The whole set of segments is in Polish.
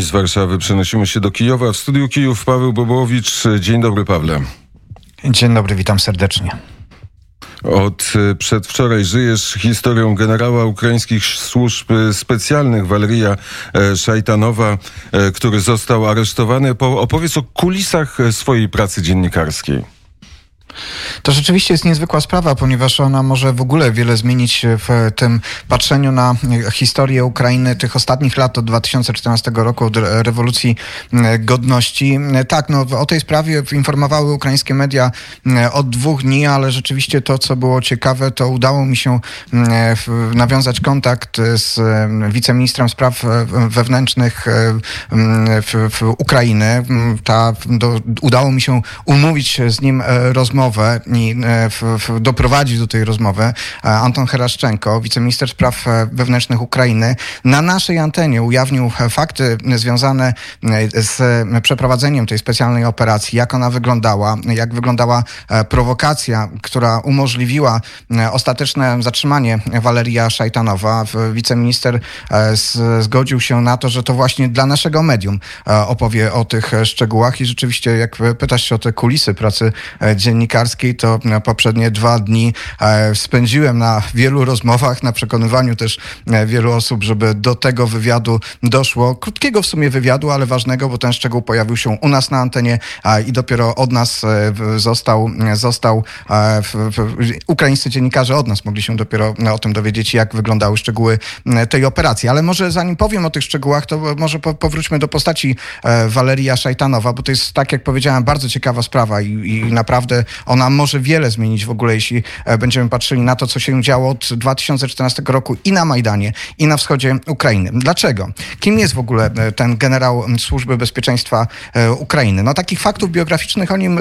Z Warszawy przenosimy się do Kijowa. W studiu Kijów Paweł Bobowicz. Dzień dobry, Pawle. Dzień dobry, witam serdecznie. Od y, przedwczoraj żyjesz historią generała ukraińskich służb specjalnych Waleria e, Szajtanowa, e, który został aresztowany. Opowiedz o kulisach swojej pracy dziennikarskiej. To rzeczywiście jest niezwykła sprawa, ponieważ ona może w ogóle wiele zmienić w tym patrzeniu na historię Ukrainy tych ostatnich lat od 2014 roku, od rewolucji godności. Tak, no, o tej sprawie informowały ukraińskie media od dwóch dni, ale rzeczywiście to, co było ciekawe, to udało mi się nawiązać kontakt z wiceministrem spraw wewnętrznych w, w Ukrainy. Ta, do, udało mi się umówić z nim rozmowę rozmowę i e, w, w, doprowadzić do tej rozmowy e, Anton Heraszczenko, wiceminister spraw e, wewnętrznych Ukrainy, na naszej antenie ujawnił fakty związane z przeprowadzeniem tej specjalnej operacji, jak ona wyglądała, jak wyglądała prowokacja, która umożliwiła ostateczne zatrzymanie Waleria Szajtanowa. Wiceminister zgodził się na to, że to właśnie dla naszego medium opowie o tych szczegółach i rzeczywiście, jak pytasz się o te kulisy pracy dziennikarza, dziennikarskiej, to poprzednie dwa dni e, spędziłem na wielu rozmowach, na przekonywaniu też e, wielu osób, żeby do tego wywiadu doszło. Krótkiego w sumie wywiadu, ale ważnego, bo ten szczegół pojawił się u nas na antenie i dopiero od nas e, został, został ukraińscy dziennikarze od nas mogli się dopiero o tym dowiedzieć, jak wyglądały szczegóły tej operacji. Ale może zanim powiem o tych szczegółach, to może powróćmy do postaci Waleria Szajtanowa, bo to jest, tak jak powiedziałem, bardzo ciekawa sprawa i, i naprawdę ona może wiele zmienić w ogóle, jeśli e, będziemy patrzyli na to, co się działo od 2014 roku i na Majdanie, i na wschodzie Ukrainy. Dlaczego? Kim jest w ogóle e, ten generał Służby Bezpieczeństwa e, Ukrainy? No takich faktów biograficznych o nim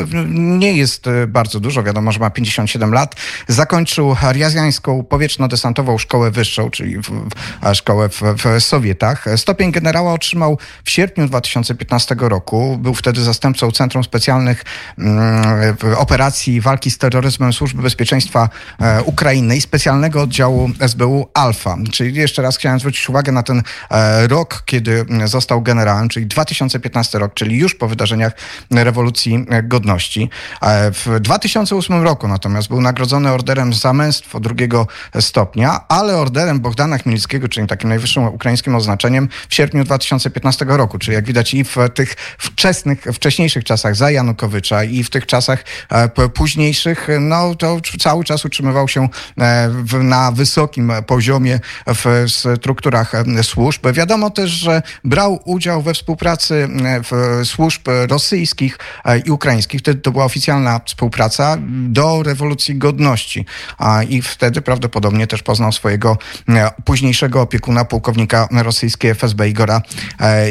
nie jest bardzo dużo. Wiadomo, że ma 57 lat. Zakończył Riazjańską Powietrzno-Desantową Szkołę Wyższą, czyli w, w, szkołę w, w Sowietach. Stopień generała otrzymał w sierpniu 2015 roku. Był wtedy zastępcą Centrum Specjalnych mm, Operacji Operacji Walki z Terroryzmem Służby Bezpieczeństwa e, Ukrainy i specjalnego oddziału SBU Alfa. Czyli jeszcze raz chciałem zwrócić uwagę na ten e, rok, kiedy został generałem, czyli 2015 rok, czyli już po wydarzeniach rewolucji godności. E, w 2008 roku natomiast był nagrodzony orderem za męstwo drugiego stopnia, ale orderem Bogdana Chmielnickiego, czyli takim najwyższym ukraińskim oznaczeniem w sierpniu 2015 roku. Czyli jak widać i w tych wczesnych, wcześniejszych czasach za Janukowycza i w tych czasach późniejszych, no to cały czas utrzymywał się e, na wysokim poziomie w strukturach e, służb. Wiadomo też, że brał udział we współpracy e, służb rosyjskich i ukraińskich. Wtedy to była oficjalna współpraca do rewolucji godności. I wtedy prawdopodobnie też poznał swojego późniejszego opiekuna, pułkownika rosyjskiej FSB Igora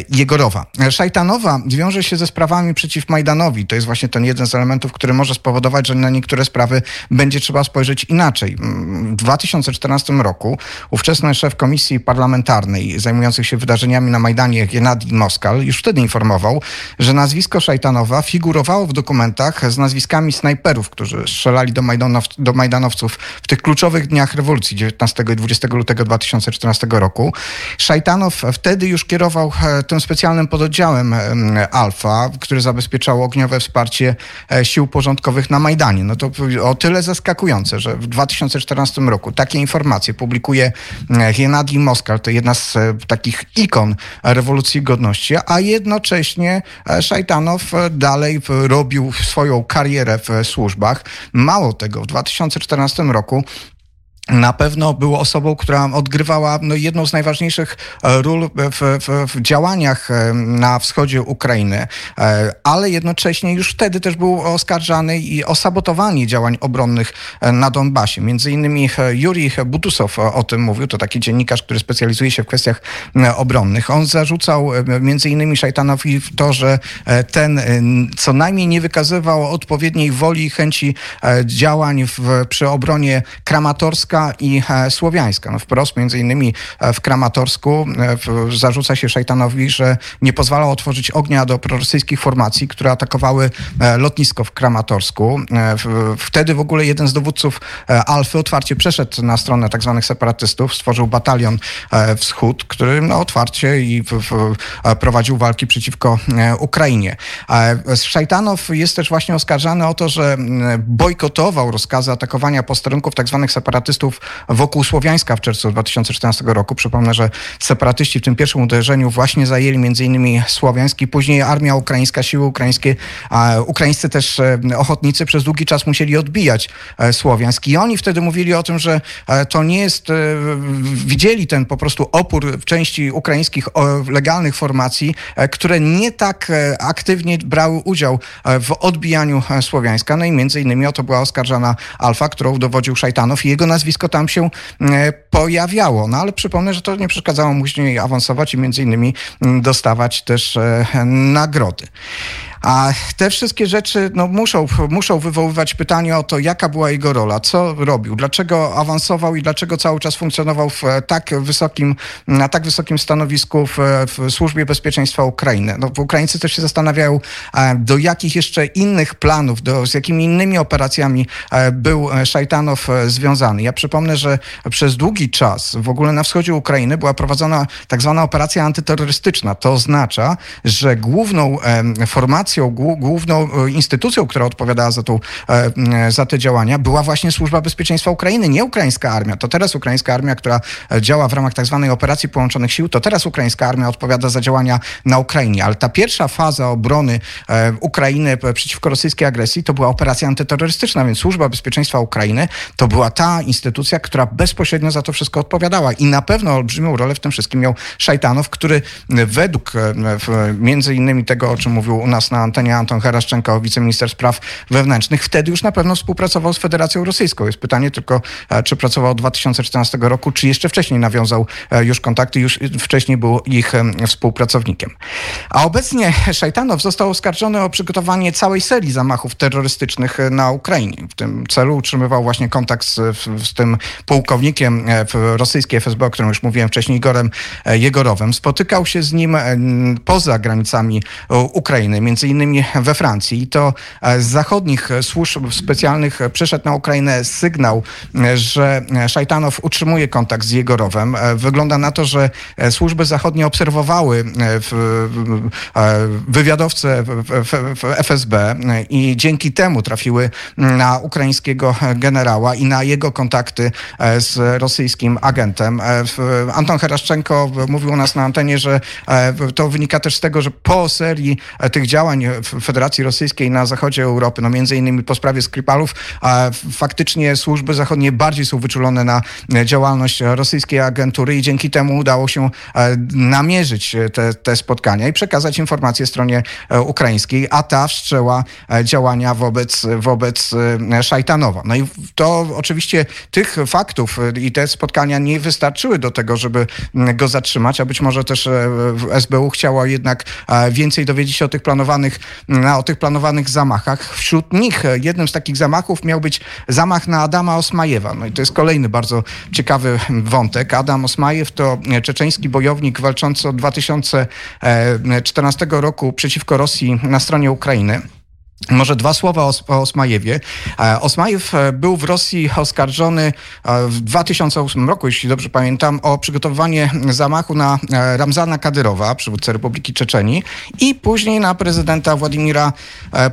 Jegorowa. Szajtanowa wiąże się ze sprawami przeciw Majdanowi. To jest właśnie ten jeden z elementów, który może spowodować spowodować, że na niektóre sprawy będzie trzeba spojrzeć inaczej. W 2014 roku ówczesny szef komisji parlamentarnej zajmującej się wydarzeniami na Majdanie, Gennady Moskal, już wtedy informował, że nazwisko Szajtanowa figurowało w dokumentach z nazwiskami snajperów, którzy strzelali do, Majdanow do Majdanowców w tych kluczowych dniach rewolucji 19 i 20 lutego 2014 roku. Szajtanow wtedy już kierował e, tym specjalnym pododdziałem Alfa, który zabezpieczał ogniowe wsparcie e, sił porządkowych na Majdanie. No to o tyle zaskakujące, że w 2014 roku takie informacje publikuje Gennady e, Moskal, to jedna z e, takich ikon rewolucji godności, a jednocześnie e, Szajtanow dalej robił swoją karierę w służbach. Mało tego, w 2014 roku na pewno był osobą, która odgrywała no, jedną z najważniejszych e, ról w, w, w, działaniach e, na wschodzie Ukrainy, e, ale jednocześnie już wtedy też był oskarżany i o sabotowanie działań obronnych na Donbasie. Między innymi Jurij Butusow o tym mówił, to taki dziennikarz, który specjalizuje się w kwestiach obronnych. On zarzucał między innymi Szajtanowi to, że ten co najmniej nie wykazywał odpowiedniej woli i chęci działań w, przy obronie Kramatorska, i słowiańska. No wprost, między innymi w Kramatorsku zarzuca się Szajtanowi, że nie pozwalał otworzyć ognia do prorosyjskich formacji, które atakowały lotnisko w Kramatorsku. Wtedy w ogóle jeden z dowódców Alfy otwarcie przeszedł na stronę tak zwanych separatystów, stworzył batalion Wschód, który no, otwarcie i prowadził walki przeciwko Ukrainie. Szajtanow jest też właśnie oskarżany o to, że bojkotował rozkazy atakowania posterunków tzw. Tak wokół Słowiańska w czerwcu 2014 roku. Przypomnę, że separatyści w tym pierwszym uderzeniu właśnie zajęli m.in. Słowiański, później armia ukraińska, siły ukraińskie, ukraińscy też e, ochotnicy przez długi czas musieli odbijać e, Słowiańsk. I oni wtedy mówili o tym, że e, to nie jest, widzieli ten po prostu opór w części ukraińskich legalnych formacji, które nie tak aktywnie brały udział w odbijaniu Słowiańska. No i między innymi o to była oskarżana Alfa, którą dowodził Szajtanow i jego nazwisko tam się pojawiało. No ale przypomnę, że to nie przeszkadzało mu później awansować i między innymi dostawać też nagrody. A te wszystkie rzeczy no, muszą, muszą wywoływać pytanie o to, jaka była jego rola, co robił, dlaczego awansował i dlaczego cały czas funkcjonował w tak wysokim, na tak wysokim stanowisku w, w Służbie Bezpieczeństwa Ukrainy. No, Ukraińcy też się zastanawiają, e, do jakich jeszcze innych planów, do, z jakimi innymi operacjami e, był Szajtanow e, związany. Ja przypomnę, że przez długi czas w ogóle na wschodzie Ukrainy była prowadzona tak zwana operacja antyterrorystyczna. To oznacza, że główną formacją główną e, instytucją, która odpowiadała za, tą, e, za te działania, była właśnie Służba Bezpieczeństwa Ukrainy, nie ukraińska armia. To teraz ukraińska armia, która e, działa w ramach tak zwanej operacji połączonych sił, to teraz ukraińska armia odpowiada za działania na Ukrainie. Ale ta pierwsza faza obrony Ukrainy przeciwko rosyjskiej agresji to była operacja antyterrorystyczna, więc Służba Bezpieczeństwa Ukrainy to była ta instytucja, która bezpośrednio za to wszystko odpowiadała. I na pewno olbrzymią rolę w tym wszystkim miał Szajtanow, który według między innymi tego, o czym mówił u nas na antenie Anton Heraszczenko, wiceminister spraw wewnętrznych, wtedy już na pewno współpracował z Federacją Rosyjską. Jest pytanie tylko, e, czy pracował od 2014 roku, czy jeszcze wcześniej nawiązał e, już kontakty, już wcześniej był ich współpracownikiem. A obecnie Szajtanow został oskarżony o przygotowanie całej serii zamachów terrorystycznych e, na Ukrainie. W tym celu utrzymywał właśnie kontakt z, z tym pułkownikiem rosyjskiej FSB, o którym już mówiłem wcześniej, Igorem Jegorowem. Spotykał się z nim poza granicami Ukrainy, między innymi we Francji. I to e, z zachodnich służb specjalnych przyszedł na Ukrainę sygnał, e, że Szajtanow utrzymuje kontakt z Jegorowem. E, wygląda na to, że służby zachodnie obserwowały wywiadowcę w FSB i dzięki temu trafiły na ukraińskiego generała i na jego kontakty z rosyjskim agentem. Anton Heraszczenko mówił u nas na antenie, że to wynika też z tego, że po serii tych działań w Federacji Rosyjskiej na zachodzie Europy, no między innymi po sprawie Skripalów, a faktycznie służby zachodnie bardziej są wyczulone na działalność rosyjskiej agentury i dzięki temu udało się e, namierzyć te, te spotkania i przekazać informacje stronie e, ukraińskiej, a ta wszczęła e, działania wobec, wobec Szajtanowa. No i to oczywiście tych faktów i te spotkania nie wystarczyły do tego, żeby go zatrzymać, a być może też SBU chciało jednak więcej dowiedzieć się o tych planowanych planowanych, o tych planowanych zamachach. Wśród nich e, jednym z takich zamachów miał być zamach na Adama Osmajewa. No i to jest kolejny bardzo ciekawy wątek. Adam Osmajew to czeczeński bojownik walczący od 2014 roku przeciwko Rosji na stronie Ukrainy. Może dwa słowa o, o Osmajewie. E, Osmajew e, był w Rosji oskarżony e, w 2008 roku, jeśli dobrze pamiętam, o przygotowywanie zamachu na Ramzana Kadyrowa, przywódcę Republiki Czeczenii, i później na prezydenta Władimira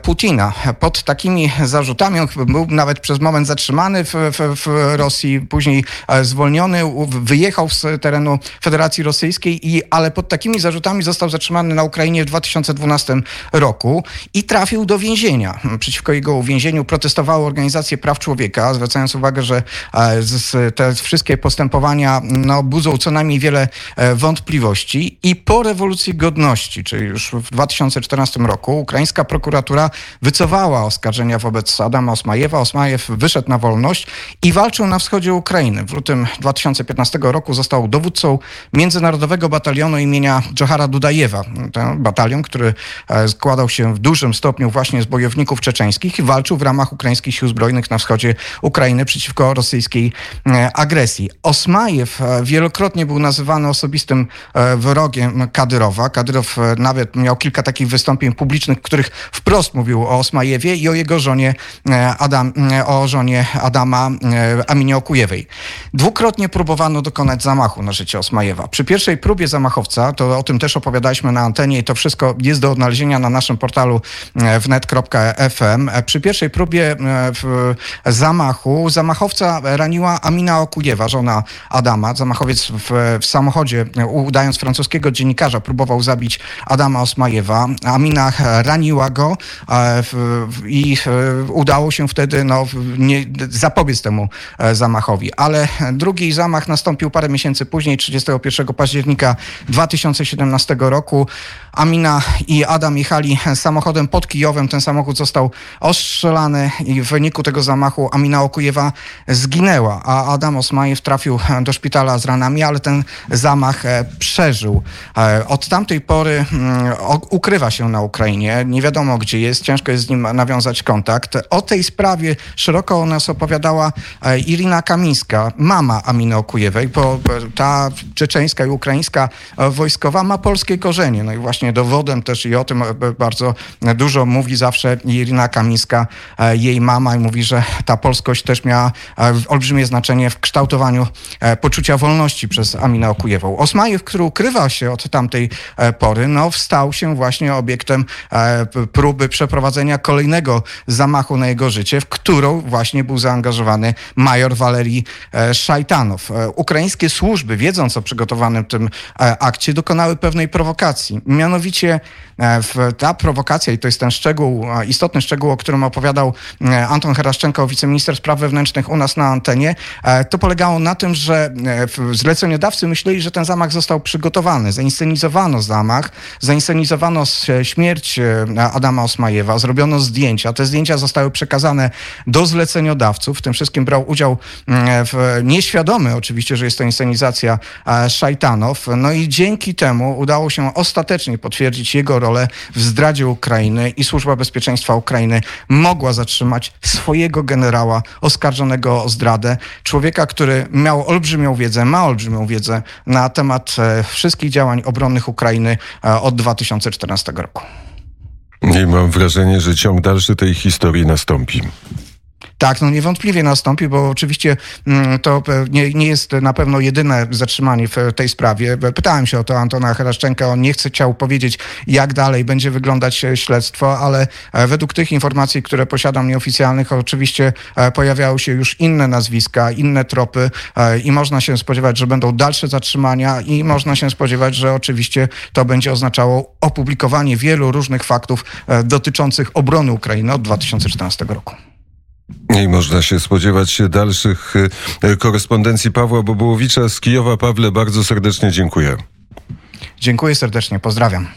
Putina. Pod takimi zarzutami on był nawet przez moment zatrzymany w, w, w Rosji, później zwolniony, wyjechał z terenu Federacji Rosyjskiej, i, ale pod takimi zarzutami został zatrzymany na Ukrainie w 2012 roku i trafił do więzienia więzienia. Przeciwko jego uwięzieniu protestowały organizacje praw człowieka, zwracając uwagę, że e, te wszystkie postępowania no, budzą co najmniej wiele e, wątpliwości. I po rewolucji godności, czyli już w 2014 roku, ukraińska prokuratura wycofała oskarżenia wobec Adama Osmajewa. Osmajew wyszedł na wolność i walczył na wschodzie Ukrainy. W lutym 2015 roku został dowódcą Międzynarodowego Batalionu imienia Johara Dudajewa. Ten batalion, który e, składał się w dużym stopniu właśnie z bojowników czeczeńskich i walczył w ramach ukraińskich sił zbrojnych na wschodzie Ukrainy przeciwko rosyjskiej e, agresji. Osmajew e, wielokrotnie był nazywany osobistym e, wrogiem Kadyrowa. Kadyrow nawet miał kilka takich wystąpień publicznych, w których wprost mówił o Osmajewie i o jego żonie, Adam, o żonie Adama Aminie Okujewej. Dwukrotnie próbowano dokonać zamachu na życie Osmajewa. Przy pierwszej próbie zamachowca, to o tym też opowiadaliśmy na antenie i to wszystko jest do odnalezienia na naszym portalu e, wnet.fm. E, Przy pierwszej próbie e, zamachu zamachowca raniła Amina Okujewa, żona Adama. Zamachowiec w, w samochodzie, e, udając francuskiego dziennikarza, próbował zabić Adama Osmajewa. Amina raniła go i udało się wtedy no, nie, zapobiec temu zamachowi. Ale drugi zamach nastąpił parę miesięcy później, 31 października 2017 roku. Amina i Adam jechali samochodem pod Kijowem. Ten samochód został ostrzelany i w wyniku tego zamachu Amina Okujewa zginęła, a Adam Osmajew trafił do szpitala z ranami, ale ten zamach e, przeżył. E, Od tamtej pory mm, ukrywa się na Ukrainie. Nie wiadomo gdzie jest, ciężko jest z nim nawiązać kontakt. O tej sprawie szeroko o nas opowiadała e, Irina Kamińska, mama Aminy Okujewej, bo ta czeczeńska i ukraińska wojskowa ma polskie korzenie. No i właśnie dowodem też i o tym bardzo dużo mówi zawsze Irina Kamińska, e, jej mama i mówi, że ta polskość też miała e, olbrzymie znaczenie w kształtowaniu e, poczucia wolności przez Aminę Okujewą. Osmajew, który ukrywa się od tamtej pory, no wstał się właśnie obiektem próby przeprowadzenia kolejnego zamachu na jego życie, w którą właśnie był zaangażowany major Walerii Szajtanow. Ukraińskie służby, wiedząc o przygotowanym tym akcie, dokonały pewnej prowokacji. Mianowicie e, w, ta prowokacja, i to jest ten szczegół, e, istotny szczegół, o którym opowiadał e, Anton Heraszczenko, wiceminister spraw wewnętrznych u nas na antenie, e, to polegało na tym, że e, zleceniodawcy myśleli, że ten zamach został przygotowany. Zainscenizowano zamach, zainscenizowano śmierć e, Adama Osmajewa, zrobiono zdjęcia. Te zdjęcia zostały przekazane do zleceniodawców. W tym wszystkim brał udział mm, w, nieświadomy oczywiście, że jest to inscenizacja e, Szajtanow. No i dzięki temu udało się ostatecznie potwierdzić jego rolę w zdradzie Ukrainy i Służba Bezpieczeństwa Ukrainy mogła zatrzymać swojego generała oskarżonego o zdradę. Człowieka, który miał olbrzymią wiedzę, ma olbrzymią wiedzę na temat e, wszystkich działań obronnych Ukrainy e, od 2014 roku. I mam wrażenie, że ciąg dalszy tej historii nastąpi. Tak, no niewątpliwie nastąpi, bo oczywiście mm, to e, nie, nie jest na pewno jedyne zatrzymanie w tej sprawie. Pytałem się o to Antona Heraszczenka, on nie chce chciał powiedzieć, jak dalej będzie wyglądać e, śledztwo, ale e, według tych informacji, które posiadam nieoficjalnych, oczywiście e, pojawiały się już inne nazwiska, inne tropy e, i można się spodziewać, że będą dalsze zatrzymania i można się spodziewać, że oczywiście to będzie oznaczało opublikowanie wielu różnych faktów e, dotyczących obrony Ukrainy od 2014 roku. I można się spodziewać dalszych y, korespondencji Pawła Bobołowicza z Kijowa. Pawle, bardzo serdecznie dziękuję. Dziękuję serdecznie, pozdrawiam.